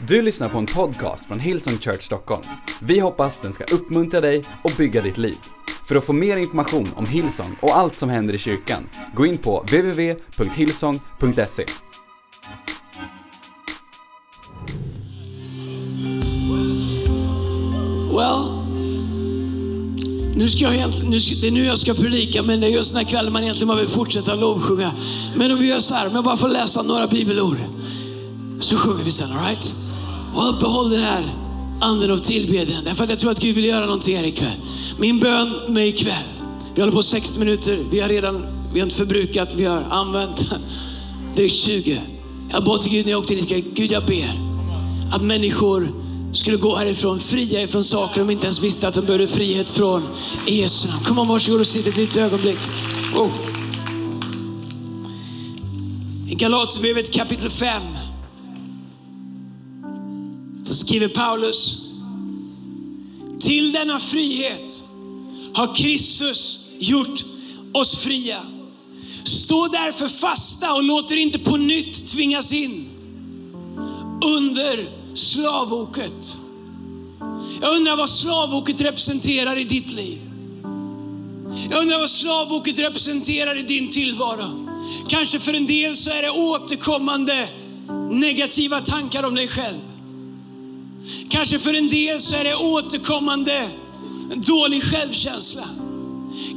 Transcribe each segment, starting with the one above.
Du lyssnar på en podcast från Hillsong Church Stockholm. Vi hoppas den ska uppmuntra dig och bygga ditt liv. För att få mer information om Hillsong och allt som händer i kyrkan, gå in på www.hillsong.se. Well, nu ska jag egentligen, nu ska, det är nu jag ska predika, men det är just den här kvällen man egentligen bara vill fortsätta lovsjunga. Men om vi gör så här, om jag bara får läsa några bibelord, så sjunger vi sen, alright? Och uppehåll den här anden av tillbedjan, därför att jag tror att Gud vill göra någonting här ikväll. Min bön med ikväll, vi håller på 60 minuter, vi har redan, vi har inte förbrukat, vi har använt drygt 20. Jag bad till Gud när jag åkte in ikväll, Gud jag ber att människor skulle gå härifrån fria ifrån saker de inte ens visste att de behövde frihet från. I Jesu namn. Kom on, varsågod och sitt ett litet ögonblick. Oh. I Galaterbrevet kapitel 5 skriver Paulus, till denna frihet har Kristus gjort oss fria. Stå därför fasta och låt er inte på nytt tvingas in under slavoket. Jag undrar vad slavoket representerar i ditt liv. Jag undrar vad slavoket representerar i din tillvaro. Kanske för en del så är det återkommande negativa tankar om dig själv. Kanske för en del så är det återkommande dålig självkänsla.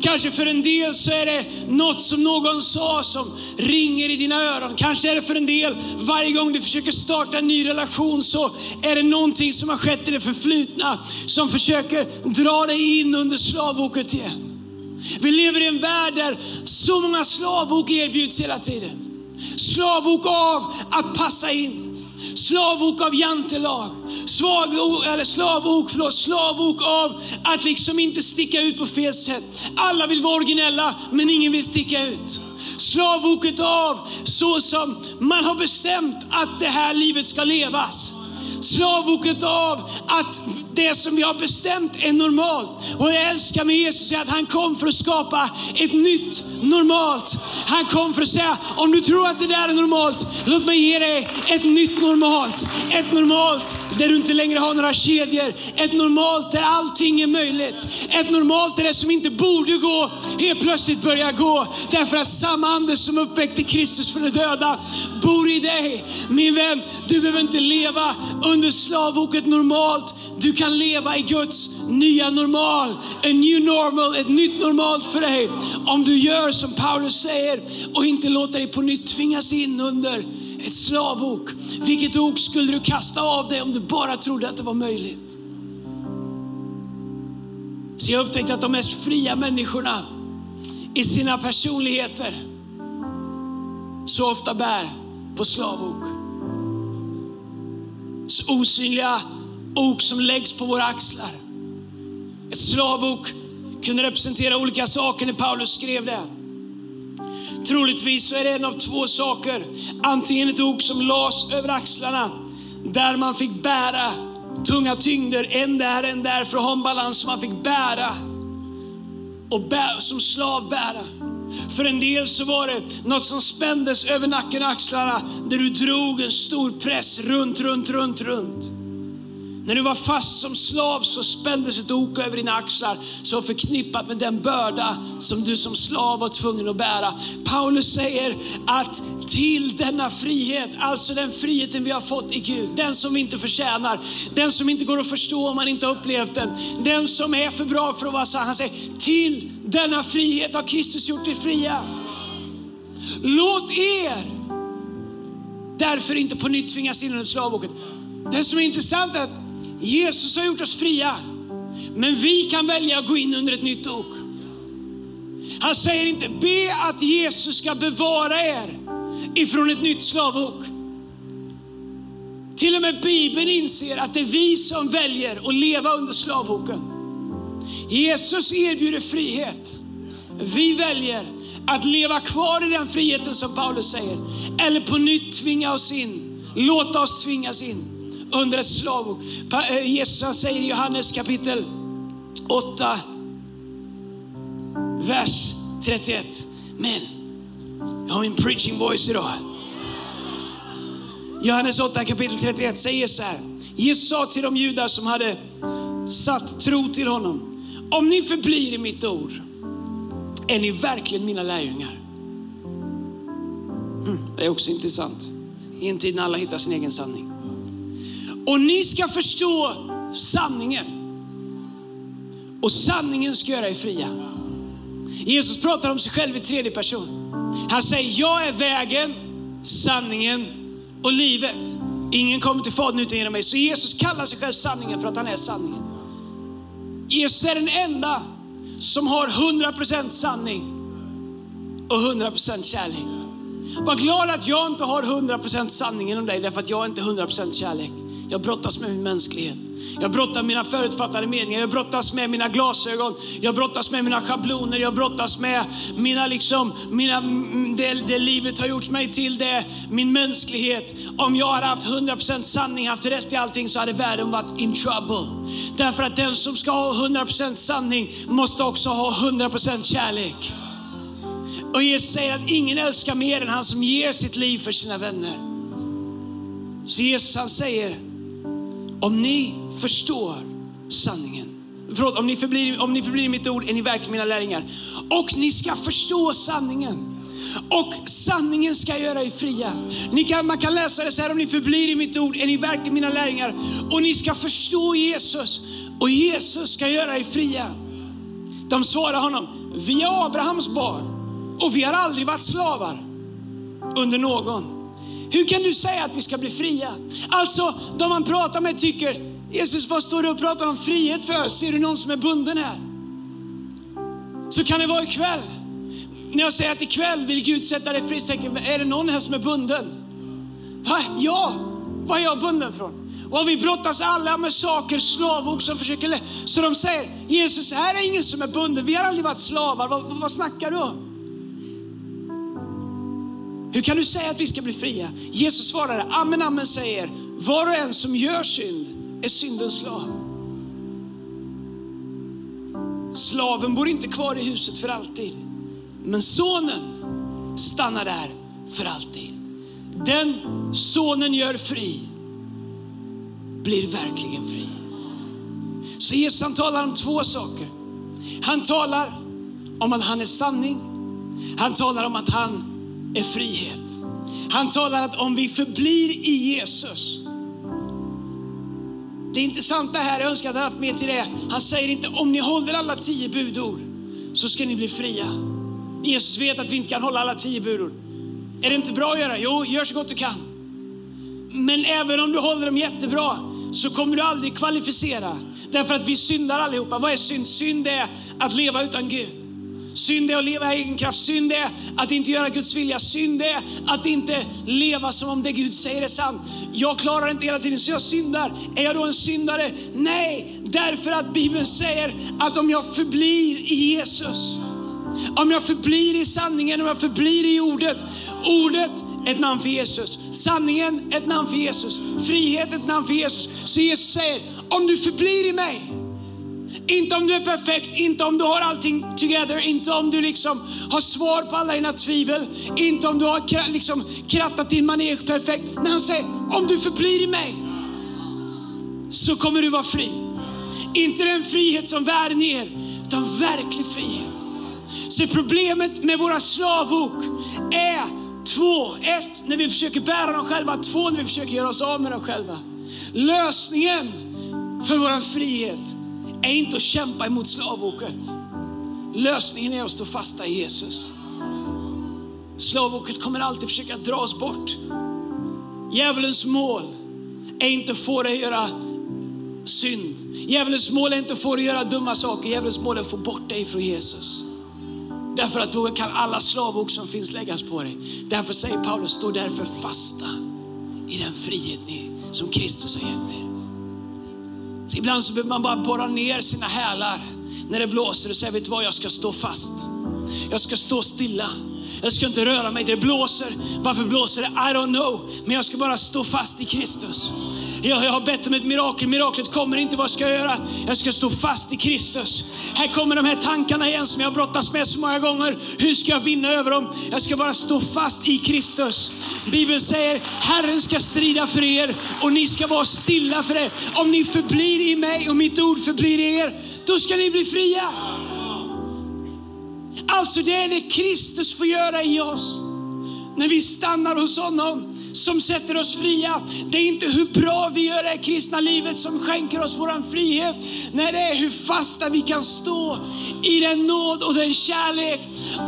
Kanske för en del så är det något som någon sa som ringer i dina öron. Kanske är det för en del, varje gång du försöker starta en ny relation så är det någonting som har skett i det förflutna som försöker dra dig in under slavoket igen. Vi lever i en värld där så många slavok erbjuds hela tiden. Slavok av att passa in. Slavok av jantelag. Slavok, eller slavok, förlåt, slavok av att liksom inte sticka ut på fel sätt. Alla vill vara originella, men ingen vill sticka ut. Slavoket av så som man har bestämt att det här livet ska levas. Slavoket av att det som vi har bestämt är normalt. Och jag älskar med Jesus att han kom för att skapa ett nytt normalt. Han kom för att säga, om du tror att det där är normalt, låt mig ge dig ett nytt normalt. Ett normalt där du inte längre har några kedjor. Ett normalt där allting är möjligt. Ett normalt där det som inte borde gå helt plötsligt börjar gå. Därför att samma ande som uppväckte Kristus från de döda bor i dig. Min vän, du behöver inte leva under slavoket normalt. Du kan leva i Guds nya normal. En new normal, ett nytt normalt för dig. Om du gör som Paulus säger och inte låter dig på nytt tvingas in under ett slavok. Vilket ok skulle du kasta av dig om du bara trodde att det var möjligt? Så jag upptäckte att de mest fria människorna i sina personligheter så ofta bär på slavok. Så osynliga ok som läggs på våra axlar. Ett slavok kunde representera olika saker när Paulus skrev det. Troligtvis så är det en av två saker. Antingen ett ok som lades över axlarna där man fick bära tunga tyngder, en där, en där för att ha en balans som man fick bära och bär, som slav bära. För en del så var det något som spändes över nacken och axlarna där du drog en stor press runt, runt, runt, runt. När du var fast som slav så spändes ett ok över dina axlar som förknippat med den börda som du som slav var tvungen att bära. Paulus säger att till denna frihet, alltså den friheten vi har fått i Gud, den som vi inte förtjänar, den som inte går att förstå om man inte har upplevt den, den som är för bra för att vara sann. Han säger, till denna frihet har Kristus gjort er fria. Låt er därför inte på nytt tvingas in under slavoket. Det som är intressant är att Jesus har gjort oss fria, men vi kan välja att gå in under ett nytt ok. Han säger inte be att Jesus ska bevara er ifrån ett nytt slavok. Till och med Bibeln inser att det är vi som väljer att leva under slavoken. Jesus erbjuder frihet. Vi väljer att leva kvar i den friheten som Paulus säger. Eller på nytt tvinga oss in, låta oss tvingas in under ett slavok. Eh, Jesus säger i Johannes kapitel 8, vers 31. Men, jag har min preaching voice idag. Johannes 8 kapitel 31 säger så här. Jesus sa till de judar som hade satt tro till honom. Om ni förblir i mitt ord är ni verkligen mina lärjungar. Hm, det är också intressant. I en tid när alla hittar sin egen sanning. Och ni ska förstå sanningen. Och sanningen ska göra er fria. Jesus pratar om sig själv i tredje person. Han säger, jag är vägen, sanningen och livet. Ingen kommer till Fadern utan genom mig. Så Jesus kallar sig själv sanningen för att han är sanningen. Jesus är den enda som har 100% sanning och 100% kärlek. Var glad att jag inte har 100% sanning inom dig, därför att jag är inte 100% kärlek. Jag brottas med min mänsklighet. Jag brottas med mina förutfattade meningar, jag brottas med mina glasögon, jag brottas med mina schabloner, jag brottas med mina, liksom, mina, det, det livet har gjort mig till, det, min mänsklighet. Om jag hade haft 100% sanning, haft rätt i allting så hade världen varit in trouble. Därför att den som ska ha 100% sanning måste också ha 100% kärlek. Och Jesus säger att ingen älskar mer än han som ger sitt liv för sina vänner. Så Jesus han säger, om ni förstår sanningen, förlåt, om ni förblir, om ni förblir i mitt ord är ni verkligen mina lärjungar. Och ni ska förstå sanningen. Och sanningen ska göra er fria. Ni kan, man kan läsa det så här, om ni förblir i mitt ord är ni verkligen mina lärjungar. Och ni ska förstå Jesus och Jesus ska göra er fria. De svarar honom, vi är Abrahams barn och vi har aldrig varit slavar under någon. Hur kan du säga att vi ska bli fria? Alltså, de man pratar med tycker, Jesus vad står du och pratar om frihet för? Ser du någon som är bunden här? Så kan det vara ikväll. När jag säger att ikväll vill Gud sätta dig fri, är det någon här som är bunden? Va? Ja, vad är jag bunden från? Och vi brottas alla med saker, slavok som försöker... Så de säger, Jesus, här är ingen som är bunden, vi har aldrig varit slavar, vad, vad snackar du om? Hur kan du säga att vi ska bli fria? Jesus svarade, amen, amen säger, var och en som gör synd är syndens slav. Slaven bor inte kvar i huset för alltid, men sonen stannar där för alltid. Den sonen gör fri blir verkligen fri. Så Jesus han talar om två saker. Han talar om att han är sanning. Han talar om att han är frihet. Han talar att om vi förblir i Jesus. Det intressanta här, jag önskar att jag haft med till det. Han säger inte om ni håller alla tio budord så ska ni bli fria. Jesus vet att vi inte kan hålla alla tio budord. Är det inte bra att göra? Jo, gör så gott du kan. Men även om du håller dem jättebra så kommer du aldrig kvalificera. Därför att vi syndar allihopa. Vad är synd? Synd är att leva utan Gud. Synd är att leva i egen kraft. Synd är att inte göra Guds vilja. Synd är att inte leva som om det Gud säger är sant. Jag klarar inte hela tiden så jag syndar. Är jag då en syndare? Nej, därför att Bibeln säger att om jag förblir i Jesus, om jag förblir i sanningen, om jag förblir i ordet. Ordet ett namn för Jesus. Sanningen, ett namn för Jesus. Frihet, ett namn för Jesus. Så Jesus säger, om du förblir i mig, inte om du är perfekt, inte om du har allting together, inte om du liksom har svar på alla dina tvivel, inte om du har liksom krattat din manege perfekt. När han säger, om du förblir i mig, så kommer du vara fri. Inte den frihet som världen ger, utan verklig frihet. Så problemet med våra slavok är två. Ett, när vi försöker bära dem själva. Två, när vi försöker göra oss av med dem själva. Lösningen för vår frihet är inte att kämpa emot slavoket. Lösningen är att stå fasta i Jesus. Slavoket kommer alltid försöka dra oss bort. Djävulens mål är inte att få dig att göra synd. Djävulens mål är inte att få dig att göra dumma saker. Djävulens mål är att få bort dig från Jesus. Därför att då kan alla slavok som finns läggas på dig. Därför säger Paulus, stå därför fasta i den frihet ni, som Kristus har gett dig. Så ibland så behöver man bara borra ner sina hälar när det blåser och säga, vet du vad, jag ska stå fast. Jag ska stå stilla. Jag ska inte röra mig, det blåser. Varför blåser det? I don't know. Men jag ska bara stå fast i Kristus. Jag, jag har bett om ett mirakel, miraklet kommer inte. Vad ska jag göra? Jag ska stå fast i Kristus. Här kommer de här tankarna igen som jag brottas med så många gånger. Hur ska jag vinna över dem? Jag ska bara stå fast i Kristus. Bibeln säger, Herren ska strida för er och ni ska vara stilla för det. Om ni förblir i mig och mitt ord förblir i er, då ska ni bli fria. Alltså det är det Kristus får göra i oss. När vi stannar hos honom som sätter oss fria. Det är inte hur bra vi gör det kristna livet som skänker oss vår frihet. Nej, det är hur fasta vi kan stå i den nåd och den kärlek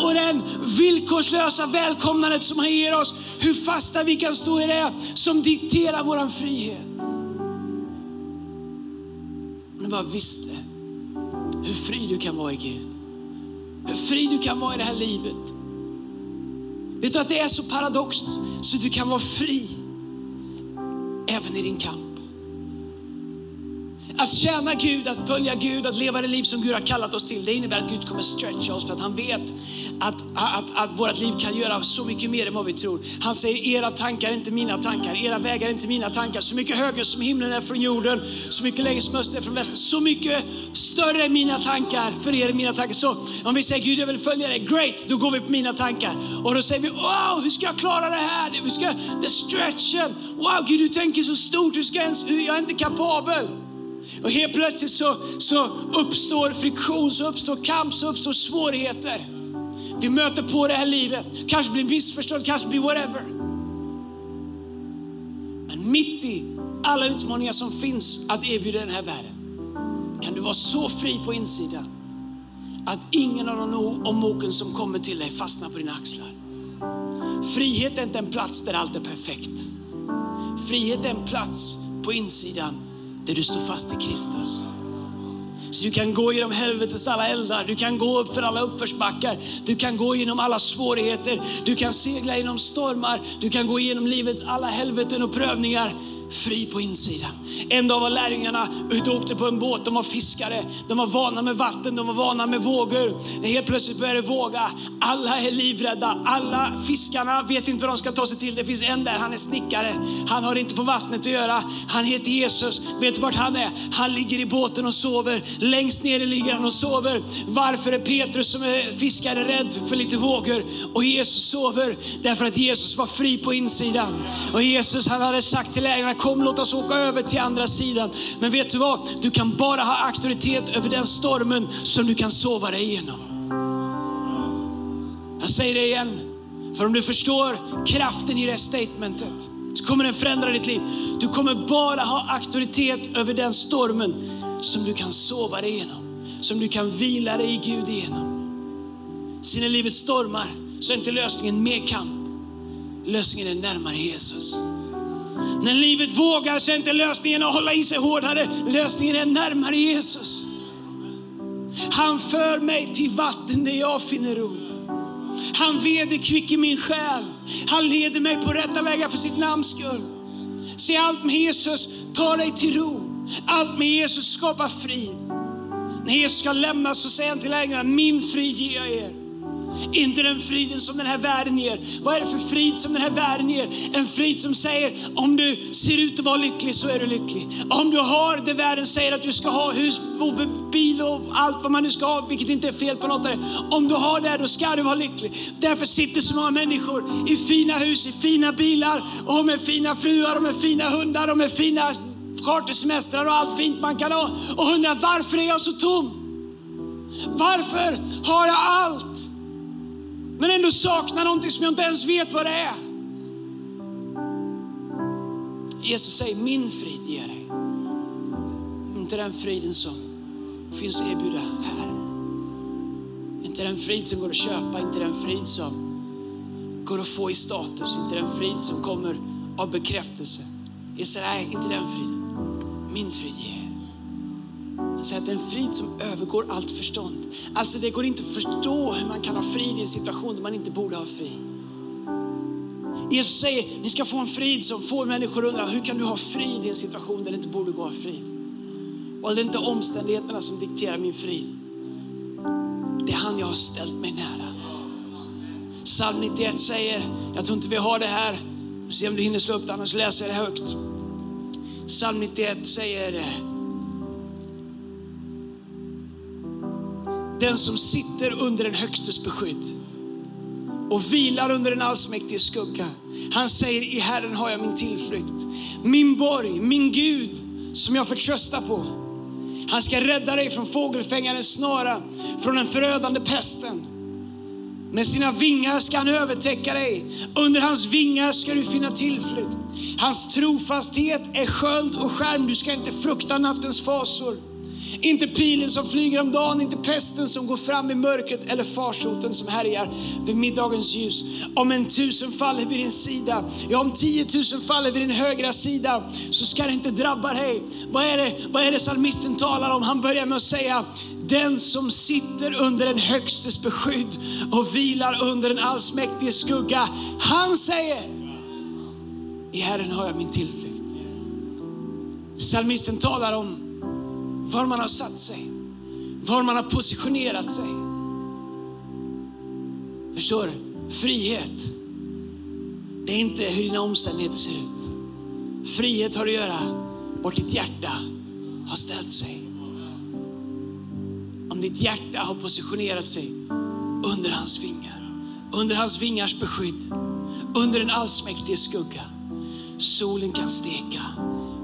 och den villkorslösa välkomnandet som han ger oss. Hur fasta vi kan stå i det som dikterar vår frihet. Om du bara visste hur fri du kan vara i Gud. Hur fri du kan vara i det här livet. Vet du att det är så paradoxt så du kan vara fri även i din kamp. Att tjäna Gud, att följa Gud, att leva det liv som Gud har kallat oss till, det innebär att Gud kommer stretcha oss för att han vet att, att, att vårt liv kan göra så mycket mer än vad vi tror. Han säger, era tankar är inte mina tankar, era vägar är inte mina tankar. Så mycket högre som himlen är från jorden, så mycket längre som öster är från väster. Så mycket större är mina tankar för er är mina tankar. Så om vi säger, Gud jag vill följa dig, great, då går vi på mina tankar. Och då säger vi, wow, hur ska jag klara det här? Hur ska, the stretchen, wow, Gud du tänker så stort, hur ska jag, ens, jag är inte kapabel. Och helt plötsligt så, så uppstår friktion, så uppstår kamp, så uppstår svårigheter. Vi möter på det här livet. Kanske blir missförstådd, kanske blir whatever. Men mitt i alla utmaningar som finns att erbjuda den här världen kan du vara så fri på insidan att ingen av de omoken som kommer till dig fastnar på dina axlar. Frihet är inte en plats där allt är perfekt. Frihet är en plats på insidan där du står fast i Kristus. Så du kan gå genom helvetets alla eldar, du kan gå upp för alla uppförsbackar, du kan gå genom alla svårigheter, du kan segla genom stormar, du kan gå igenom livets alla helveten och prövningar fri på insidan. En dag var lärjungarna ute och åkte på en båt, de var fiskare, de var vana med vatten, de var vana med vågor. Helt plötsligt började det våga, alla är livrädda, alla fiskarna vet inte vad de ska ta sig till. Det finns en där, han är snickare, han har inte på vattnet att göra, han heter Jesus. Vet du vart han är? Han ligger i båten och sover, längst ner ligger han och sover. Varför är Petrus som är fiskare rädd för lite vågor och Jesus sover? Därför att Jesus var fri på insidan. Och Jesus han hade sagt till lärjungarna, kom låt oss åka över till andra sidan. Men vet du vad? Du kan bara ha auktoritet över den stormen som du kan sova dig igenom. Jag säger det igen, för om du förstår kraften i det statementet så kommer den förändra ditt liv. Du kommer bara ha auktoritet över den stormen som du kan sova dig igenom. Som du kan vila dig i Gud igenom. Sina livets stormar så är inte lösningen mer kamp. Lösningen är närmare Jesus. När livet vågar så är inte lösningen att hålla i sig hårdare. Lösningen är närmare Jesus. Han för mig till vatten där jag finner ro. Han vederkvicker min själ. Han leder mig på rätta vägar för sitt namns skull. Se allt med Jesus tar dig till ro. Allt med Jesus skapar frid. När Jesus ska lämna så säger han till lärjungarna, min frid ger jag er. Inte den friden som den här världen ger. Vad är det för frid som den här världen ger? En frid som säger, om du ser ut att vara lycklig så är du lycklig. Om du har det världen säger att du ska ha, hus, bil och allt vad man nu ska ha, vilket inte är fel på något av det. Om du har det, då ska du vara lycklig. Därför sitter så många människor i fina hus, i fina bilar och med fina fruar och med fina hundar och med fina chartersemestrar och allt fint man kan ha och undrar varför är jag så tom? Varför har jag allt? Men ändå saknar någonting som jag inte ens vet vad det är. Jesus säger, min frid ger dig. Inte den friden som finns att erbjuda här. Inte den frid som går att köpa, inte den frid som går att få i status, inte den frid som kommer av bekräftelse. Jesus säger, nej, inte den friden. Min frid ger han säger att det är en frid som övergår allt förstånd. Alltså det går inte att förstå hur man kan ha frid i en situation där man inte borde ha frid. Jesus säger, ni ska få en frid som får människor att undra, hur kan du ha frid i en situation där det inte borde gå att ha frid? Och det är inte omständigheterna som dikterar min frid. Det är han jag har ställt mig nära. Psalm 91 säger, jag tror inte vi har det här, se om du hinner slå upp det, annars läser jag det högt. Psalm 91 säger, den som sitter under den högstes beskydd och vilar under den allsmäktiges skugga. Han säger, i Herren har jag min tillflykt. Min borg, min Gud som jag förtröstar på. Han ska rädda dig från fågelfängarens snara, från den förödande pesten. Med sina vingar ska han övertäcka dig. Under hans vingar ska du finna tillflykt. Hans trofasthet är sköld och skärm. Du ska inte frukta nattens fasor. Inte pilen som flyger om dagen, inte pesten som går fram i mörkret eller farsoten som härjar vid middagens ljus. Om en tusen faller vid din sida, ja om tiotusen faller vid din högra sida, så ska det inte drabba dig. Vad är det, vad är det salmisten talar om? Han börjar med att säga, den som sitter under den högstes beskydd och vilar under den allsmäktiges skugga, han säger, i Herren har jag min tillflykt. Salmisten talar om var man har satt sig, var man har positionerat sig. Förstår du? Frihet, det är inte hur dina omständigheter ser ut. Frihet har att göra vart ditt hjärta har ställt sig. Om ditt hjärta har positionerat sig under hans vingar, under hans vingars beskydd, under den allsmäktige skugga. Solen kan steka,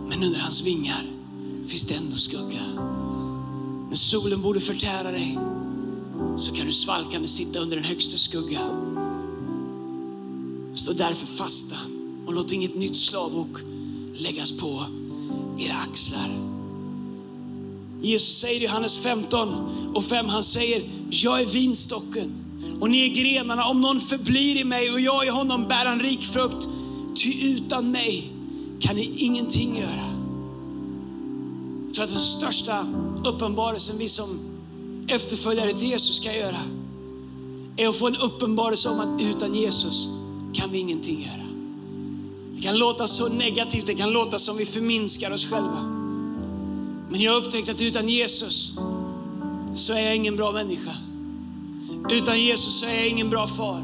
men under hans vingar finns det ändå skugga. När solen borde förtära dig så kan du svalkande sitta under den högsta skugga. Stå därför fasta och låt inget nytt slavok läggas på era axlar. Jesus säger i Johannes 15 och 5, han säger, jag är vinstocken och ni är grenarna. Om någon förblir i mig och jag i honom bär han rik frukt. Ty utan mig kan ni ingenting göra. Jag tror att den största uppenbarelsen vi som efterföljare till Jesus ska göra är att få en uppenbarelse om att utan Jesus kan vi ingenting göra. Det kan låta så negativt, det kan låta som vi förminskar oss själva. Men jag har upptäckt att utan Jesus så är jag ingen bra människa. Utan Jesus så är jag ingen bra far.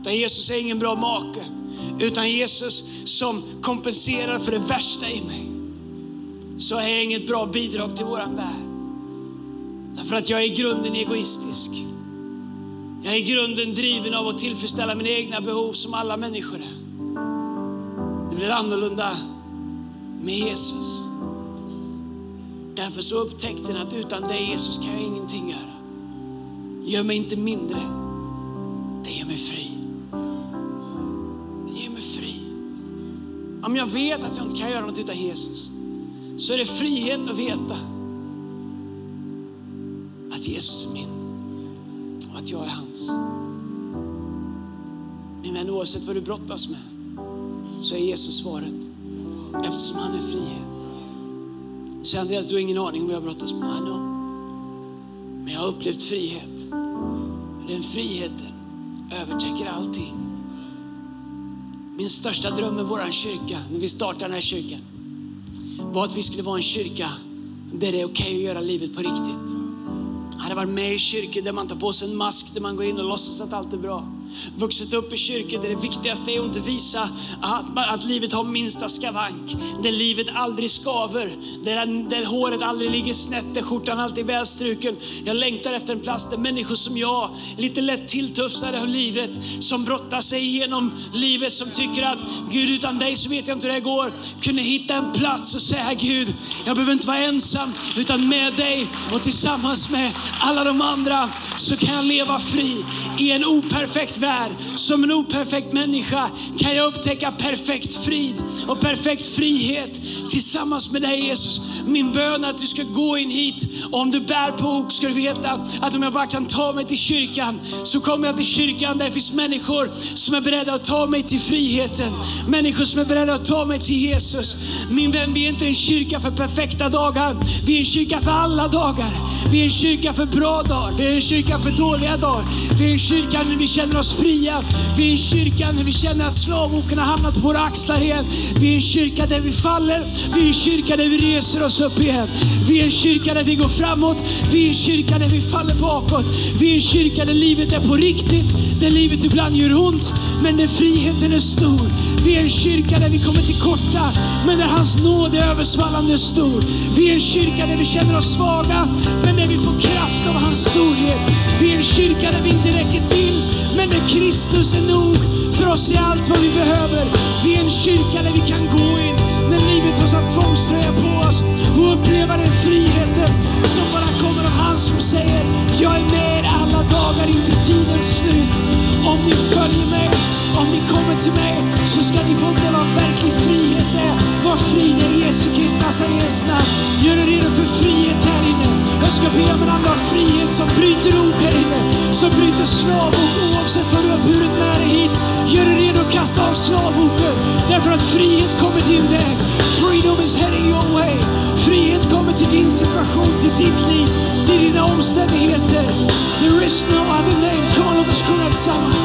Utan Jesus är jag ingen bra make. Utan Jesus som kompenserar för det värsta i mig så är jag inget bra bidrag till våran värld. Därför att jag är i grunden egoistisk. Jag är i grunden driven av att tillfredsställa mina egna behov som alla människor är. Det blir annorlunda med Jesus. Därför så upptäckte han att utan dig Jesus kan jag ingenting göra. Gör mig inte mindre, det gör mig fri. Det gör mig fri. Om jag vet att jag inte kan göra något utan Jesus, så är det frihet att veta att Jesus är min och att jag är hans. Min vän, oavsett vad du brottas med, så är Jesus svaret. Eftersom han är frihet. Så Andreas, du har ingen aning om vad jag brottas med. I know. Men jag har upplevt frihet. Den friheten övertäcker allting. Min största dröm med vår kyrka, när vi startade den här kyrkan, var att vi skulle vara en kyrka där det är okej okay att göra livet på riktigt. Jag hade varit med i kyrkor där man tar på sig en mask, där man går in och låtsas att allt är bra vuxit upp i kyrkor där det viktigaste är att inte visa att, att livet har minsta skavank. Där livet aldrig skaver, där, där håret aldrig ligger snett, där skjortan alltid är välstruken. Jag längtar efter en plats där människor som jag, lite lätt tilltufsade av livet, som brottar sig igenom livet, som tycker att Gud utan dig så vet jag inte hur det går, kunde hitta en plats och säga Gud, jag behöver inte vara ensam, utan med dig och tillsammans med alla de andra så kan jag leva fri i en operfekt värld. Som en operfekt människa kan jag upptäcka perfekt frid och perfekt frihet tillsammans med dig Jesus. Min bön är att du ska gå in hit och om du bär på ok ska du veta att om jag bara kan ta mig till kyrkan så kommer jag till kyrkan där det finns människor som är beredda att ta mig till friheten. Människor som är beredda att ta mig till Jesus. Min vän, vi är inte en kyrka för perfekta dagar. Vi är en kyrka för alla dagar. Vi är en kyrka för bra dagar. Vi är en kyrka för dåliga dagar. Vi är en kyrka när vi känner oss oss fria. Vi är en kyrka när vi känner att slavoken har hamnat på våra axlar igen. Vi är en kyrka där vi faller. Vi är en kyrka där vi reser oss upp igen. Vi är en kyrka där vi går framåt. Vi är en kyrka där vi faller bakåt. Vi är en kyrka där livet är på riktigt. Där livet ibland gör ont, men där friheten är stor. Vi är en kyrka där vi kommer till korta, men där hans nåd är översvallande stor. Vi är en kyrka där vi känner oss svaga, men där vi får kraft av hans storhet. Vi är en kyrka där vi inte räcker till, men när Kristus är nog för oss i allt vad vi behöver. Vi är en kyrka där vi kan gå in när livet har satt tvångströja på oss och uppleva den friheten som bara kommer av han som säger Jag är med er alla dagar in till tidens slut. Om ni följer mig, om ni kommer till mig så ska ni få uppleva vad verklig frihet är. Var fri är i Jesu Kristi Nazarens namn. Gör er redo för frihet här inne. Jag ska be om en anda av frihet som bryter ok här inne. Som bryter slavok oavsett vad du har burit med dig hit. Gör dig redo att kasta av slavoken. Därför att frihet kommer din väg. Freedom is heading your way. Frihet kommer till din situation, till ditt liv, till dina omständigheter. There is no other name. Kom låt oss sjunga tillsammans.